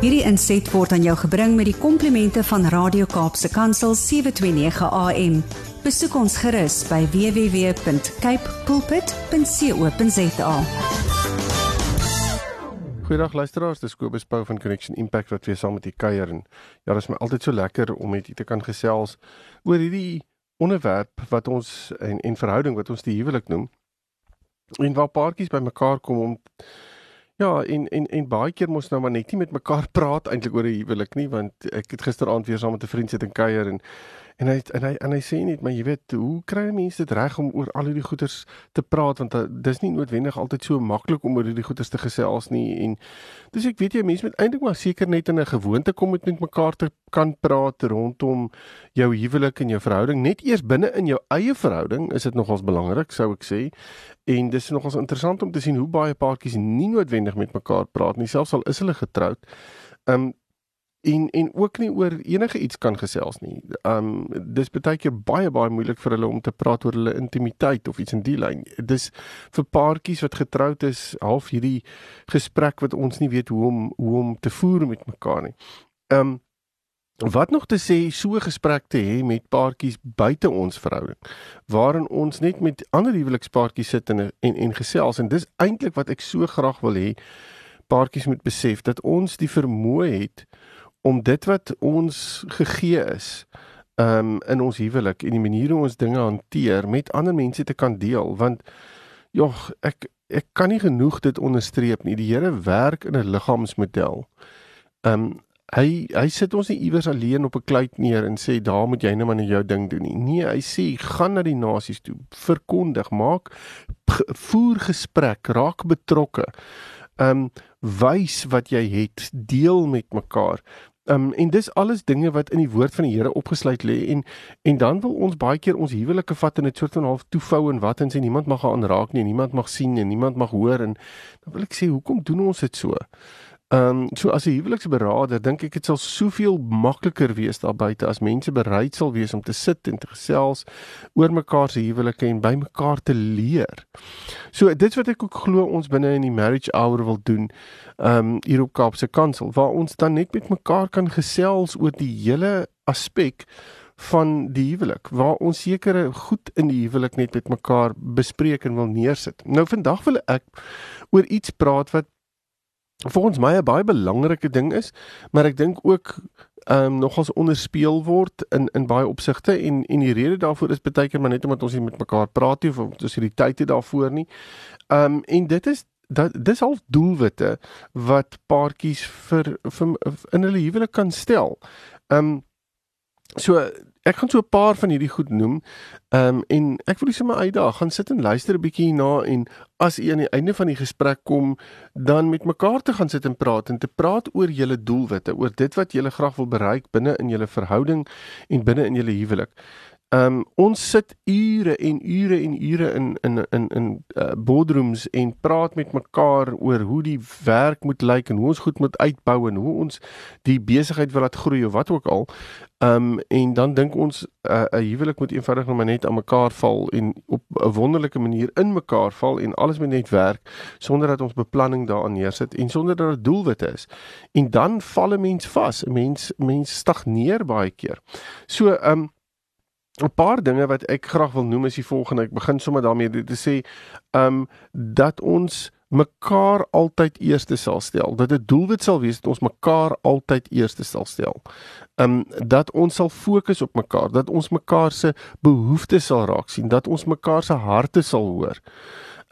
Hierdie inset word aan jou gebring met die komplimente van Radio Kaapse Kansel 729 AM. Besoek ons gerus by www.cape pulpit.co.za. Goeiedag luisteraars, dis Kobus Pau van Connection Impact wat weer saam met u kuier en ja, dit is my altyd so lekker om met u te kan gesels oor hierdie onderwerp wat ons en en verhouding wat ons die huwelik noem. En waar paartjies bymekaar kom om Ja, en en en baie keer mos nou maar net nie met mekaar praat eintlik oor 'n huwelik nie, want ek het gisteraand weer saam met 'n vriend sit en kuier en En hy en hy en hy sê net maar jy weet hoe kry mense dit reg om oor al hierdie goeters te praat? Want uh, dis nie noodwendig altyd so maklik om oor hierdie goeters te gesels nie en dis ek weet jy mense moet eintlik maar seker net in 'n gewoonte kom met mekaar te kan praat rondom jou huwelik en jou verhouding. Net eers binne in jou eie verhouding is dit nogals belangrik sou ek sê. En dis nogals interessant om te sien hoe baie paartjies nie noodwendig met mekaar praat nie selfs al is hulle getroud. Ehm um, en en ook nie oor enige iets kan gesels nie. Um dis baie keer baie baie moeilik vir hulle om te praat oor hulle intimiteit of iets in die lyn. Dis vir paartjies wat getroud is, half hierdie gesprek wat ons nie weet hoe om hoe om te voer met mekaar nie. Um wat nog te sê so 'n gesprek te hê met paartjies buite ons verhouding waarin ons net met ander huwelikspaartjies sit en en en gesels en dis eintlik wat ek so graag wil hê paartjies moet besef dat ons die vermoë het om dit wat ons gegee is um in ons huwelik en die manier hoe ons dinge hanteer met ander mense te kan deel. Want jog ek ek kan nie genoeg dit onderstreep nie. Die Here werk in 'n liggaamsmodel. Um hy hy sit ons nie iewers alleen op 'n kluit neer en sê daar moet jy net maar net jou ding doen nie. Nee hy sê gaan na die nasies toe. Verkondig. Maak voer gesprek. Raak betrokke. Um wys wat jy het. Deel met mekaar Um, en dis alles dinge wat in die woord van die Here opgesluit lê en en dan wil ons baie keer ons huwelike vat in 'n soort van half toevou en wat en sê niemand mag aanraak nie, niemand mag sien en niemand mag hoor en dan wil ek sê hoekom doen ons dit so? Ehm um, so as 'n huweliksberader dink ek dit sal soveel makliker wees daar buite as mense bereid sal wees om te sit en te gesels oor mekaar se huwelike en by mekaar te leer. So dit wat ek ook glo ons binne in die marriage hour wil doen ehm um, hier op Kaapse Kansel waar ons dan net met mekaar kan gesels oor die hele aspek van die huwelik waar ons sekere goed in die huwelik net met mekaar bespreek en wil neersit. Nou vandag wil ek oor iets praat wat vir ons my 'n baie belangrike ding is, maar ek dink ook ehm um, nogals onderspeel word in in baie opsigte en en die rede daarvoor is baie keer maar net omdat ons nie met mekaar praat nie of ons het die tyd nie daarvoor nie. Ehm um, en dit is dat dis al doelwitte wat paartjies vir, vir in hulle huwelik kan stel. Ehm um, so ek gaan so 'n paar van hierdie goed noem. Ehm um, en ek wil sommer uitdaag, gaan sit en luister 'n bietjie hierna en as u aan die einde van die gesprek kom, dan met mekaar te gaan sit en praat en te praat oor julle doelwitte, oor dit wat julle graag wil bereik binne in julle verhouding en binne in julle huwelik. Ehm um, ons sit ure en ure en ure in in in in uh, boardrooms en praat met mekaar oor hoe die werk moet lyk en hoe ons goed moet uitbou en hoe ons die besigheid wil laat groei of wat ook al. Ehm um, en dan dink ons uh, 'n uh, huwelik moet eenvoudig net maar net aan mekaar val en op 'n wonderlike manier in mekaar val en alles moet net werk sonder dat ons beplanning daaraan neersit en sonder dat dit doelwitte is. En dan val 'n mens vas. 'n Mens mens stagneer baie keer. So ehm um, 'n paar dinge wat ek graag wil noem is die volgende. Ek begin sommer daarmee te sê, um, dat ons mekaar altyd eerste sal stel. Dat dit doelwit sal wees dat ons mekaar altyd eerste sal stel. Um, dat ons sal fokus op mekaar, dat ons mekaar se behoeftes sal raak sien, dat ons mekaar se harte sal hoor.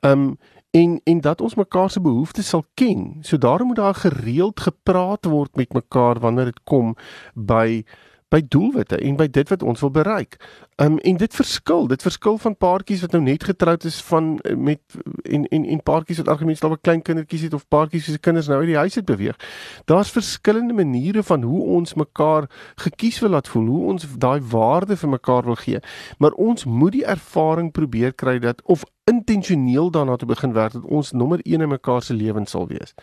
Um, en en dat ons mekaar se behoeftes sal ken. So daarom moet daar gereeld gepraat word met mekaar wanneer dit kom by by doelwitte en by dit wat ons wil bereik. Um en dit verskil, dit verskil van paartjies wat nou net getroud is van eh, met en en en paartjies wat argumente daar 'n klein kindertjies het of paartjies wie se kinders nou uit die huis het beweeg. Daar's verskillende maniere van hoe ons mekaar gekies wil laat voel, hoe ons daai waarde vir mekaar wil gee. Maar ons moet die ervaring probeer kry dat of intentioneel daarna te begin werk dat ons nommer 1 in mekaar se lewens sal wees.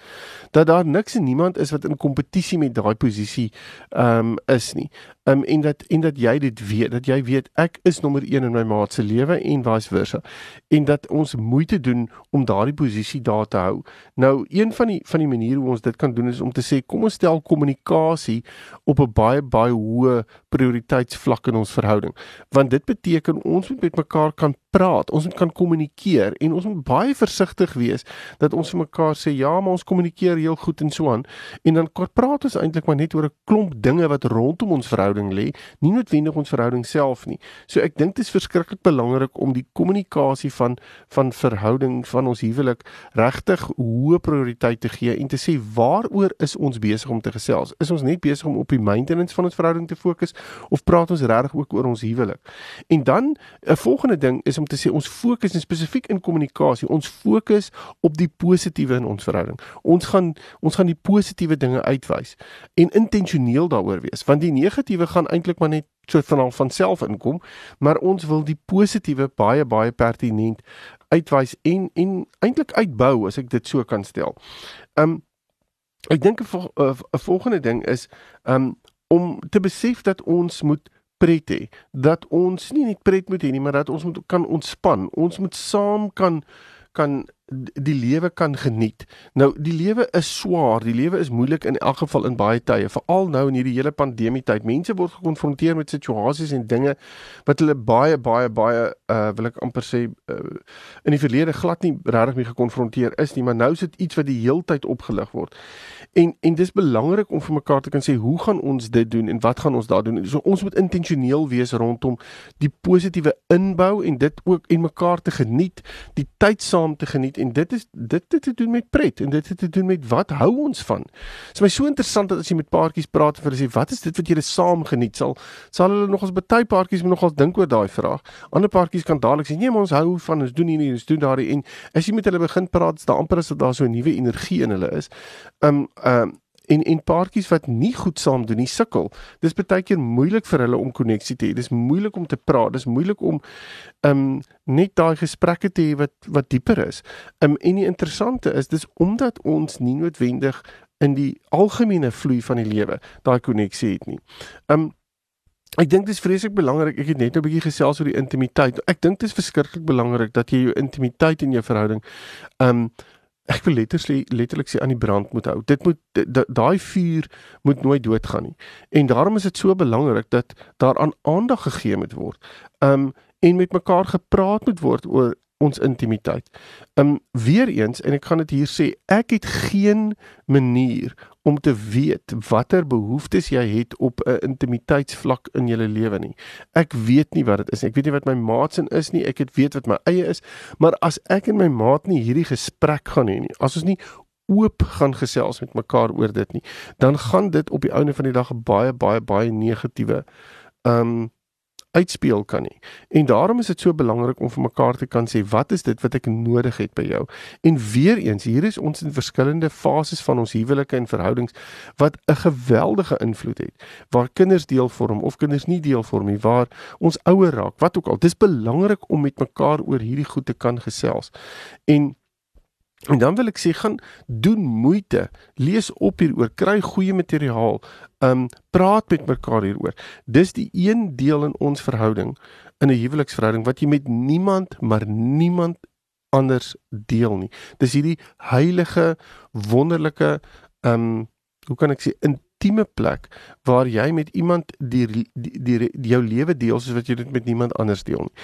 Dat daar niks en niemand is wat in kompetisie met daai posisie ehm um, is nie. Um en dat en dat jy dit weet, dat jy weet ek is nommer 1 in my maat se lewe en vice versa. En dat ons moeite doen om daardie posisie daar te hou. Nou, een van die van die maniere hoe ons dit kan doen is om te sê kom ons stel kommunikasie op 'n baie baie hoë prioriteitsvlak in ons verhouding. Want dit beteken ons moet met mekaar kan praat, ons moet kan kommunikeer en ons moet baie versigtig wees dat ons vir mekaar sê ja, maar ons kommunikeer heel goed en so aan en dan praat ons eintlik maar net oor 'n klomp dinge wat rondom ons verhouding lê, nie noodwendig ons verhouding self nie. So ek dink dit is verskriklik belangrik om die kommunikasie van van verhouding van ons huwelik regtig hoë prioriteit te gee en te sê waaroor is ons besig om te gesels? Is ons net besig om op die maintenance van ons verhouding te fokus of praat ons regtig ook oor ons huwelik? En dan 'n volgende ding is om te sê ons fokus en spesifiek in kommunikasie, ons fokus op die positiewe in ons verhouding. Ons gaan ons gaan die positiewe dinge uitwys en intentioneel daaroor wees, want die negatiewe gaan eintlik maar net so van van self inkom, maar ons wil die positiewe baie baie pertinent uitwys en en eintlik uitbou as ek dit so kan stel. Um ek dink 'n volgende ding is um om te besef dat ons moet pret hê dat ons nie net pret moet hê nie maar dat ons moet kan ontspan. Ons moet saam kan kan die lewe kan geniet. Nou die lewe is swaar, die lewe is moeilik in elk geval in baie tye, veral nou in hierdie hele pandemie tyd. Mense word gekonfronteer met situasies en dinge wat hulle baie baie baie uh wil ek amper sê uh, in die verlede glad nie regtig mee gekonfronteer is nie, maar nou is dit iets wat die heeltyd opgelig word. En en dis belangrik om vir mekaar te kan sê hoe gaan ons dit doen en wat gaan ons daar doen? So ons moet intentioneel wees rondom die positiewe inbou en dit ook en mekaar te geniet, die tyd saam te geniet en dit is dit het te doen met pret en dit het te doen met wat hou ons van. Dit is my so interessant dat as jy met paartjies praat vir hulle sê wat is dit wat julle saam geniet sal sal hulle nog ons baie paartjies moet nogals dink oor daai vraag. Ander paartjies kan dadelik sê nee maar ons hou van ons doen hier ons doen daar en as jy met hulle begin praat is daar amper as daar so 'n nuwe energie in hulle is. Um um en en paartjies wat nie goed saam doen nie sukkel. Dis baie keer moeilik vir hulle om koneksie te hê. Dis moeilik om te praat. Dis moeilik om um net daai gesprekke te hê wat wat dieper is. Um en die interessante is dis omdat ons nie noodwendig in die algemene vloei van die lewe daai koneksie het nie. Um Ek dink dit is vreeslik belangrik. Ek het net nou 'n bietjie gesels oor die intimiteit. Ek dink dit is verskriklik belangrik dat jy jou intimiteit in jou verhouding um ek wil letterlik letterlik sê aan die brand moet hou. Dit moet daai vuur moet nooit doodgaan nie. En daarom is dit so belangrik dat daar aan aandag gegee moet word. Um en met mekaar gepraat moet word oor ons intimiteit. Um weer eens en ek gaan dit hier sê, ek het geen manier om te weet watter behoeftes jy het op 'n intimiteitsvlak in jou lewe nie. Ek weet nie wat dit is nie. Ek weet nie wat my maatsin is nie. Ek het weet wat my eie is, maar as ek en my maat nie hierdie gesprek gaan hê nie, as ons nie oop gaan gesels met mekaar oor dit nie, dan gaan dit op die einde van die dag baie baie baie negatiewe um uitspeel kan nie. En daarom is dit so belangrik om vir mekaar te kan sê wat is dit wat ek nodig het by jou? En weer eens, hier is ons in verskillende fases van ons huwelike en verhoudings wat 'n geweldige invloed het. Waar kinders deel vorm of kinders nie deel vorm nie, waar ons ouer raak, wat ook al. Dis belangrik om met mekaar oor hierdie goed te kan gesels. En En dan wil ek sê gaan doen moeite, lees op hieroor, kry goeie materiaal, um praat met mekaar hieroor. Dis die een deel in ons verhouding, in 'n huweliksverhouding wat jy met niemand, maar niemand anders deel nie. Dis hierdie heilige, wonderlike um hoe kan ek sê intieme plek waar jy met iemand die die, die, die jou lewe deel soos wat jy dit met niemand anders deel nie.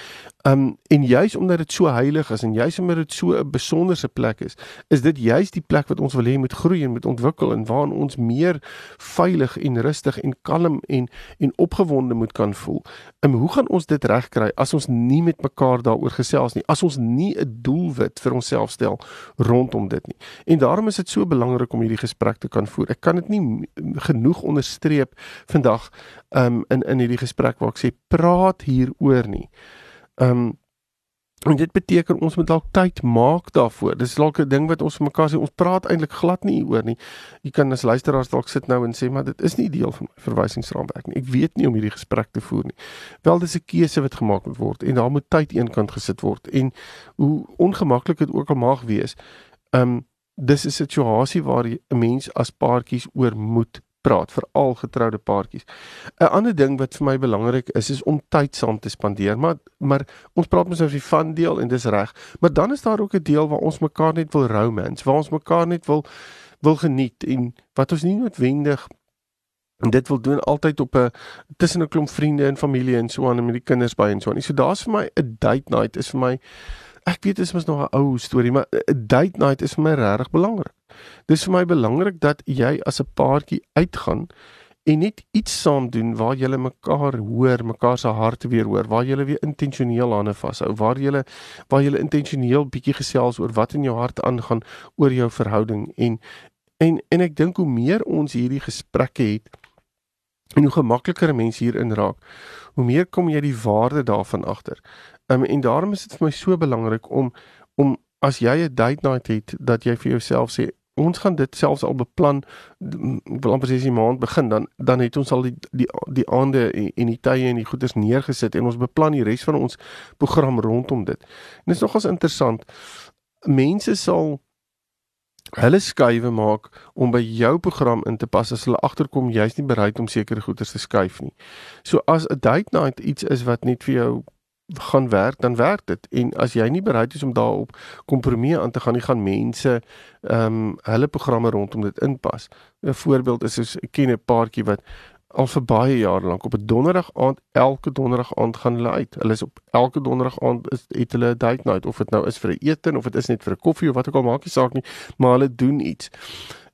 Um en juis omdat dit so heilig is en juis omdat dit so 'n besonderse plek is, is dit juis die plek wat ons wil hê moet groei en moet ontwikkel en waarin ons meer veilig en rustig en kalm en en opgewonde moet kan voel. En hoe gaan ons dit regkry as ons nie met mekaar daaroor gesels nie? As ons nie 'n doelwit vir onsself stel rondom dit nie. En daarom is dit so belangrik om hierdie gesprek te kan voer. Ek kan dit nie genoeg onderstreep vandag um in in hierdie gesprek waar ek sê praat hieroor nie. Um en dit beteken ons moet dalk tyd maak daarvoor. Dis dalk 'n ding wat ons vir mekaar sê ons praat eintlik glad nie hieroor nie. Jy kan as luisteraars dalk sit nou en sê maar dit is nie deel van my verwysingsraamwerk nie. Ek weet nie om hierdie gesprek te voer nie. Wel dis 'n keuse wat gemaak moet word en daar moet tyd eenkant gesit word en hoe ongemaklik dit ook al mag wees. Um dis 'n situasie waar 'n mens as paartjies oor moet praat vir al getroude paartjies. 'n Ander ding wat vir my belangrik is is om tyd saam te spandeer, maar maar ons praat mos oor die fun deel en dis reg, maar dan is daar ook 'n deel waar ons mekaar net wil romance, waar ons mekaar net wil wil geniet en wat ons nie noodwendig en dit wil doen altyd op 'n tussen 'n klomp vriende en familie en so aan met die kinders by en so aan. So daar's vir my 'n date night is vir my ek weet dit is mos nog 'n ou storie, maar 'n date night is vir my regtig belangrik. Dis vir my belangrik dat jy as 'n paartjie uitgaan en net iets saam doen waar julle mekaar hoor, mekaar se harte weer hoor, waar julle weer intentioneel hande vashou, waar julle waar julle intentioneel bietjie gesels oor wat in jou hart aangaan oor jou verhouding en en en ek dink hoe meer ons hierdie gesprekke het en hoe gemakliker mense hierin raak, hoe meer kom jy die waarde daarvan agter. Um, en daarom is dit vir my so belangrik om om as jy 'n date night het dat jy vir jouself sê ons gaan dit selfs al beplan ek wil amper sê as die maand begin dan dan het ons al die die die aande en, en die tye en die goeders neergesit en ons beplan die res van ons program rondom dit. En dit is nogals interessant. Mense sal hulle skuwe maak om by jou program in te pas as hulle agterkom jy's nie bereid om sekere goeders te skuif nie. So as 'n date night iets is wat net vir jou gaan werk, dan werk dit. En as jy nie bereid is om daarop kompromie aan te gaan nie, gaan mense ehm um, hulle programme rondom dit inpas. 'n Voorbeeld is soos ek ken 'n paartjie wat al vir baie jare lank op 'n donderdag aand, elke donderdag aand gaan hulle uit. Hulle is op elke donderdag aand is het hulle 'n date night of dit nou is vir 'n ete of dit is net vir 'n koffie of wat ook al maak nie saak nie, maar hulle doen iets.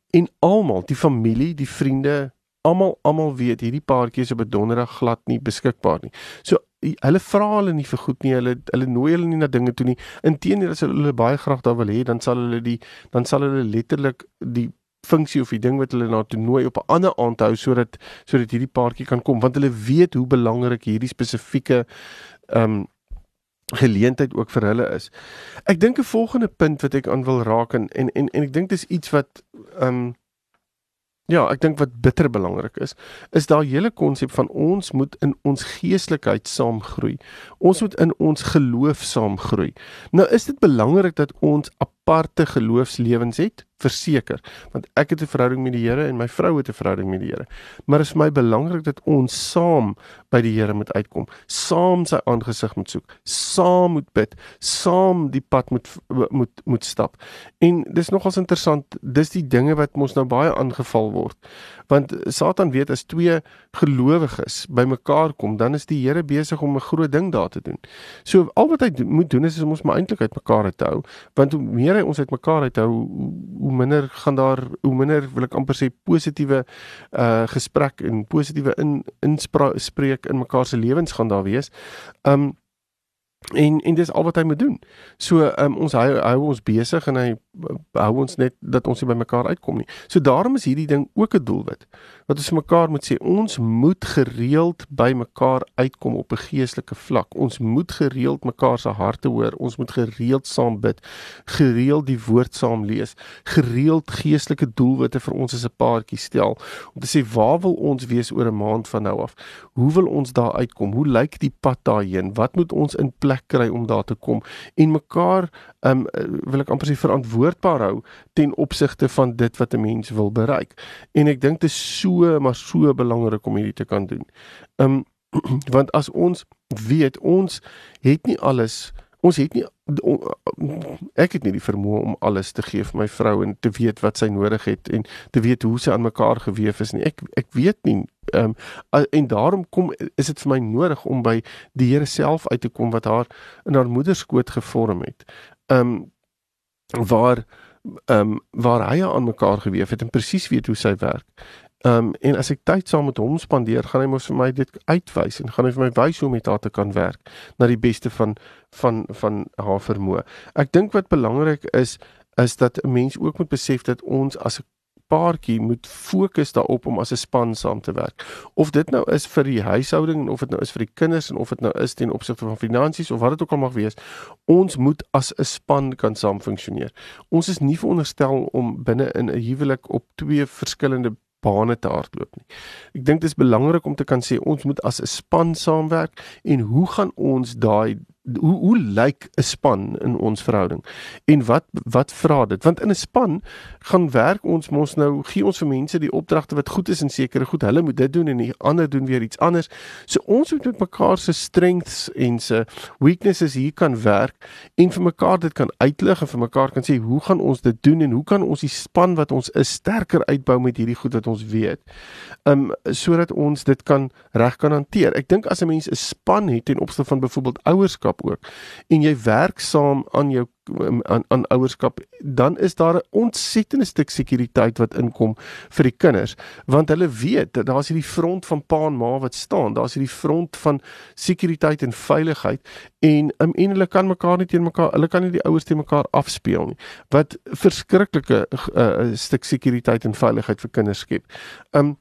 En almal, die familie, die vriende, almal almal weet hierdie paartjie is op 'n donderdag glad nie beskikbaar nie. So hulle vra hulle nie vir goed nie. Hulle hulle nooi hulle nie na dinge toe nie. Inteendeel as hulle baie graag daar wil hê, dan sal hulle die dan sal hulle letterlik die funksie of die ding wat hulle na toe nooi op 'n ander aand hou sodat sodat hierdie paartjie kan kom want hulle weet hoe belangrik hierdie spesifieke ehm um, geleentheid ook vir hulle is. Ek dink 'n volgende punt wat ek aan wil raak en en en, en ek dink dis iets wat ehm um, Ja, ek dink wat bitter belangrik is, is daai hele konsep van ons moet in ons geestelikheid saamgroei. Ons moet in ons geloof saamgroei. Nou is dit belangrik dat ons aparte geloofslewens het verseker want ek het 'n verhouding met die Here en my vrou het 'n verhouding met die Here. Maar dit is vir my belangrik dat ons saam by die Here moet uitkom saam sy aangesig moet soek saam moet bid saam die pad moet moet moet stap. En dis nogals interessant dis die dinge wat ons nou baie aangeval word. Want Satan weet as twee gelowiges bymekaar kom dan is die Here besig om 'n groot ding daar te doen. So al wat hy moet doen is om ons maar eintlik uitmekaar te hou want hoe meer hy ons uitmekaar hou hoe minder gaan daar hoe minder wil ek amper sê positiewe uh gesprek en positiewe in inspreek in mekaar se lewens gaan daar wees. Um en en dis al wat hy moet doen. So um, ons hou hou ons besig en hy hou ons net dat ons nie by mekaar uitkom nie. So daarom is hierdie ding ook 'n doelwit wat ons mekaar moet sê ons moet gereeld by mekaar uitkom op 'n geestelike vlak. Ons moet gereeld mekaar se harte hoor. Ons moet gereeld saam bid, gereeld die woord saam lees, gereeld geestelike doelwitte vir ons as 'n paartjie stel om te sê waar wil ons wees oor 'n maand van nou af? Hoe wil ons daar uitkom? Hoe lyk die pad daarheen? Wat moet ons in plek kry om daar te kom en mekaar um wil ek amper sê verantwoordbaar hou ten opsigte van dit wat 'n mens wil bereik. En ek dink dit is so maar so belangrik om hierdie te kan doen. Um want as ons weet ons het nie alles ons het nie ek het nie die vermoë om alles te gee vir my vrou en te weet wat sy nodig het en te weet hoe sy aan mekaar gewewe is nie. Ek ek weet nie ehm um, en daarom kom is dit vir my nodig om by die Here self uit te kom wat haar in haar moederskoot gevorm het. Ehm um, waar ehm um, waar hy aan mekaar gewewe het en presies weet hoe sy werk. Ehm um, en as ek tyd saam met hom spandeer, gaan hy mos vir my dit uitwys en gaan hy vir my wys hoe om met haar te kan werk na die beste van van van haar vermoë. Ek dink wat belangrik is is dat 'n mens ook moet besef dat ons as 'n paartjie moet fokus daarop om as 'n span saam te werk. Of dit nou is vir die huishouding en of dit nou is vir die kinders en of dit nou is ten opsigte van finansies of wat dit ook al mag wees, ons moet as 'n span kan saam funksioneer. Ons is nie veronderstel om binne in 'n huwelik op twee verskillende bane te hardloop nie. Ek dink dit is belangrik om te kan sê ons moet as 'n span saamwerk en hoe gaan ons daai hoe hoe lyk 'n span in ons verhouding? En wat wat vra dit? Want in 'n span gaan werk ons mos nou gee ons vir mense die opdragte wat goed is en sekere goed. Hulle moet dit doen en die ander doen weer iets anders. So ons moet met mekaar se strengths en se weaknesses hier kan werk en vir mekaar dit kan uitlig en vir mekaar kan sê hoe gaan ons dit doen en hoe kan ons die span wat ons is sterker uitbou met hierdie goed wat ons weet. Um sodat ons dit kan reg kan hanteer. Ek dink as 'n mens 'n span het ten opsigte van byvoorbeeld ouerskap ook en jy werk saam aan jou um, aan aan ouerskap dan is daar 'n ontsettende stuk sekuriteit wat inkom vir die kinders want hulle weet dat daar's hierdie front van pa en ma wat staan daar's hierdie front van sekuriteit en veiligheid en um, en hulle kan mekaar nie teen mekaar hulle kan nie die ouers teen mekaar afspeel nie wat verskriklike uh, stuk sekuriteit en veiligheid vir kinders skep. Um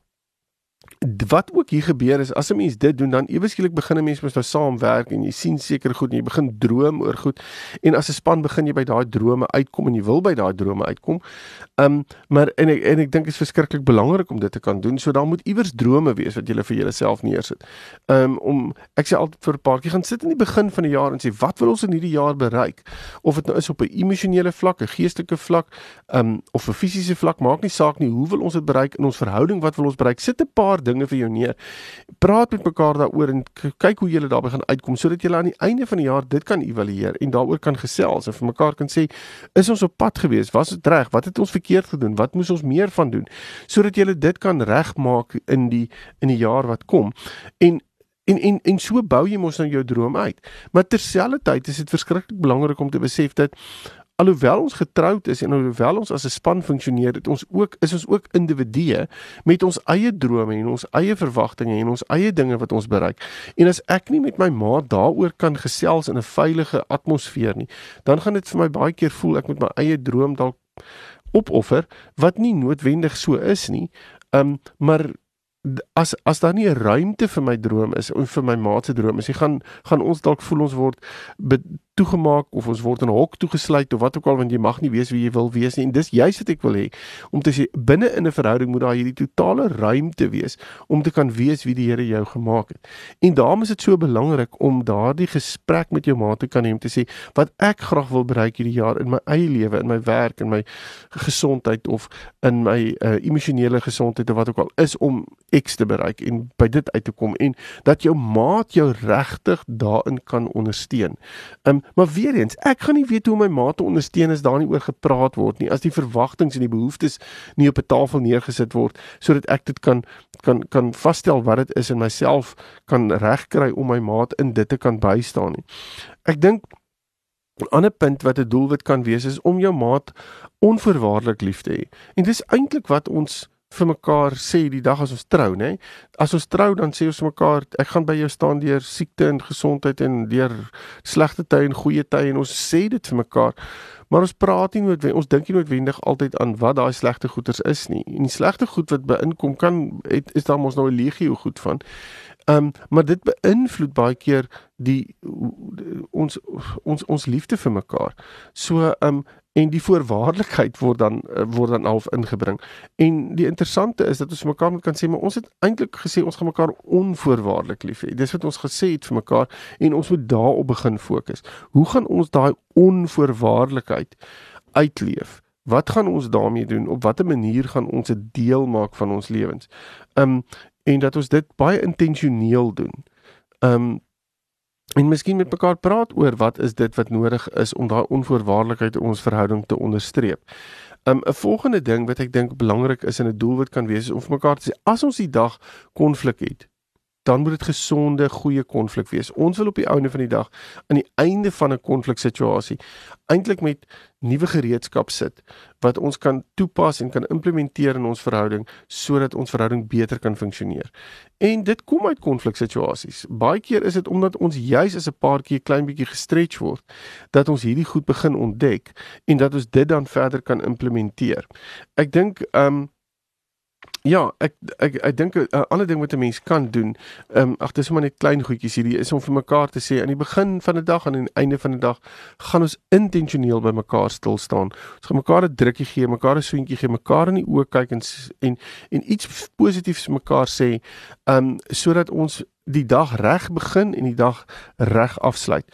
wat ook hier gebeur is as 'n mens dit doen dan ewe skielik begin 'n mens mos nou saamwerk en jy sien seker goed en jy begin droom oor goed en as 'n span begin jy by daai drome uitkom en jy wil by daai drome uitkom. Um maar en ek en ek dink dit is verskriklik belangrik om dit te kan doen. So daar moet iewers drome wees wat jy vir jouself neersit. Um om ek sê altyd vir 'n paartjie gaan sit in die begin van die jaar en sê wat wil ons in hierdie jaar bereik? Of dit nou is op 'n emosionele vlak, 'n geestelike vlak, um of 'n fisiese vlak, maak nie saak nie. Hoe wil ons dit bereik in ons verhouding? Wat wil ons bereik? Sit 'n paar dinge vir jou neer. Praat met mekaar daaroor en kyk hoe julle daarby gaan uitkom sodat julle aan die einde van die jaar dit kan evalueer en daaroor kan gesels en vir mekaar kan sê is ons op pad gewees? Was dit reg? Wat het ons verkeerd gedoen? Wat moes ons meer van doen? Sodat julle dit kan regmaak in die in die jaar wat kom. En En en en so bou jy mos nou jou droom uit. Maar terselfdertyd is dit verskriklik belangrik om te besef dat alhoewel ons getroud is en alhoewel ons as 'n span funksioneer, het ons ook is ons ook individue met ons eie drome en ons eie verwagtinge en ons eie dinge wat ons bereik. En as ek nie met my maat daaroor kan gesels in 'n veilige atmosfeer nie, dan gaan dit vir my baie keer voel ek moet my eie droom dalk opoffer wat nie noodwendig so is nie. Um maar as as daar nie 'n ruimte vir my droom is of vir my maat se droom is, gaan gaan ons dalk voel ons word toegemaak of ons word in 'n hok toegesluit of wat ook al want jy mag nie wees wie jy wil wees nie en dis juist wat ek wil hê om te sê binne in 'n verhouding moet daar hierdie totale ruimte wees om te kan wees wie die Here jou gemaak het. En daarom is dit so belangrik om daardie gesprek met jou maat te kan hê om te sê wat ek graag wil bereik hierdie jaar in my eie lewe, in my werk, in my gesondheid of in my uh, emosionele gesondheid of wat ook al is om X te bereik en by dit uit te kom en dat jou maat jou regtig daarin kan ondersteun. Um maar weer eens, ek gaan nie weet hoe my maat te ondersteun as daar nie oor gepraat word nie, as die verwagtinge en die behoeftes nie op 'n tafel neergesit word sodat ek dit kan kan kan vasstel wat dit is en myself kan regkry om my maat in dit te kan bystaan nie. Ek dink 'n ander punt wat 'n doelwit kan wees is om jou maat onvoorwaardelik lief te hê. En dis eintlik wat ons vir mekaar sê die dag as ons trou, nê? As ons trou dan sê ons mekaar ek gaan by jou staan deur siekte en gesondheid en deur slegte tye en goeie tye en ons sê dit vir mekaar. Maar ons praat nie noodwendig ons dink nie noodwendig altyd aan wat daai slegte goeters is nie. En die slegte goed wat beïnkom kan het, is daar mos nou 'n legio goed van. Ehm um, maar dit beïnvloed baie keer die ons ons ons liefde vir mekaar. So ehm um, en die voorwaardelikheid word dan eh, word dan half ingebring. En die interessante is dat ons mekaar moet kan sê maar ons het eintlik gesê ons gaan mekaar onvoorwaardelik lief hê. Dis wat ons gesê het vir mekaar en ons moet daarop begin fokus. Hoe gaan ons daai onvoorwaardelikheid uitleef? Wat gaan ons daarmee doen? Op watter manier gaan ons dit deel maak van ons lewens? Um en dat ons dit baie intentioneel doen. Um en miskien met mekaar praat oor wat is dit wat nodig is om daai onvoorwaardelikheid in ons verhouding te onderstreep. Um, 'n volgende ding wat ek dink belangrik is en 'n doel wat kan wees is om vir mekaar te sê as ons die dag konflik het, dan moet dit gesonde, goeie konflik wees. Ons wil op die einde van die dag aan die einde van 'n konfliksituasie eintlik met nuwe gereedskap sit wat ons kan toepas en kan implementeer in ons verhouding sodat ons verhouding beter kan funksioneer. En dit kom uit konfliksituasies. Baie keer is dit omdat ons juis as 'n paartjie klein bietjie gestretch word dat ons hierdie goed begin ontdek en dat ons dit dan verder kan implementeer. Ek dink ehm um, Ja, ek ek ek dink 'n ander ding wat 'n mens kan doen, ehm um, ag dis maar net klein goedjies hierdie is om vir mekaar te sê aan die begin van 'n dag en aan die einde van 'n dag gaan ons intentioneel by mekaar stil staan. Ons gaan mekaar 'n drukkie gee, mekaar 'n soentjie gee, mekaar in die oë kyk en en en iets positiefs vir mekaar sê, ehm um, sodat ons die dag reg begin en die dag reg afsluit.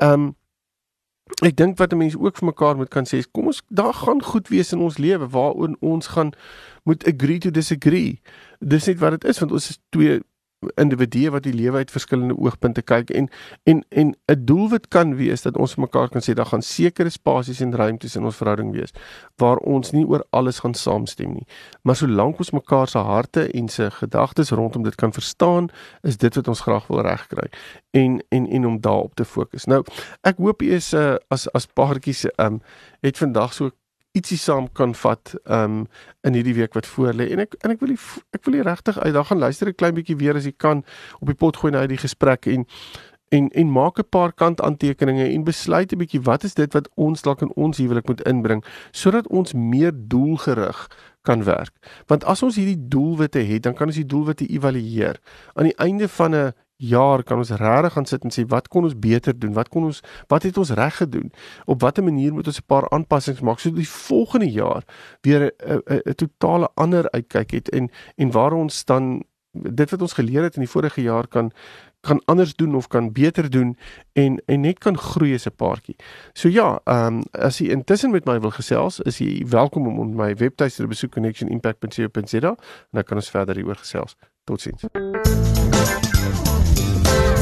Ehm um, ek dink wat 'n mens ook vir mekaar moet kan sê is kom ons daar gaan goed wees in ons lewe waaroor ons gaan moet agree to disagree. Dis net wat dit is want ons is twee individue wat die lewe uit verskillende oogpunte kyk en en en 'n doelwit kan wees dat ons mekaar kan sê daar gaan sekere spasies en ruimtes in ons verhouding wees waar ons nie oor alles gaan saamstem nie. Maar solank ons mekaar se harte en se gedagtes rondom dit kan verstaan is dit wat ons graag wil regkry en en en om daarop te fokus. Nou ek hoop jy is uh, as as paartjies um het vandag so ietsie saam kan vat um in hierdie week wat voor lê en ek en ek wil die, ek wil regtig uit daar gaan luister 'n klein bietjie weer as jy kan op die pot gooi na die gesprek en en en maak 'n paar kant aantekeninge en besluit 'n bietjie wat is dit wat ons dalk in ons huwelik moet inbring sodat ons meer doelgerig kan werk. Want as ons hierdie doelwitte het, dan kan ons die doelwitte evalueer. Aan die einde van 'n jaar kan ons regtig gaan sit en sê wat kon ons beter doen? Wat kon ons wat het ons reg gedoen? Op watter manier moet ons 'n paar aanpassings maak sodat die volgende jaar weer 'n totale ander uitkyk het en en waar ons dan dit wat ons geleer het in die vorige jaar kan kan anders doen of kan beter doen en en net kan groei as 'n paartjie. So ja, ehm um, as jy intussen met my wil gesels, is jy welkom om my webtuiste te besoek connectionimpact.co.za en dan kan ons verder hieroor gesels. Totsiens.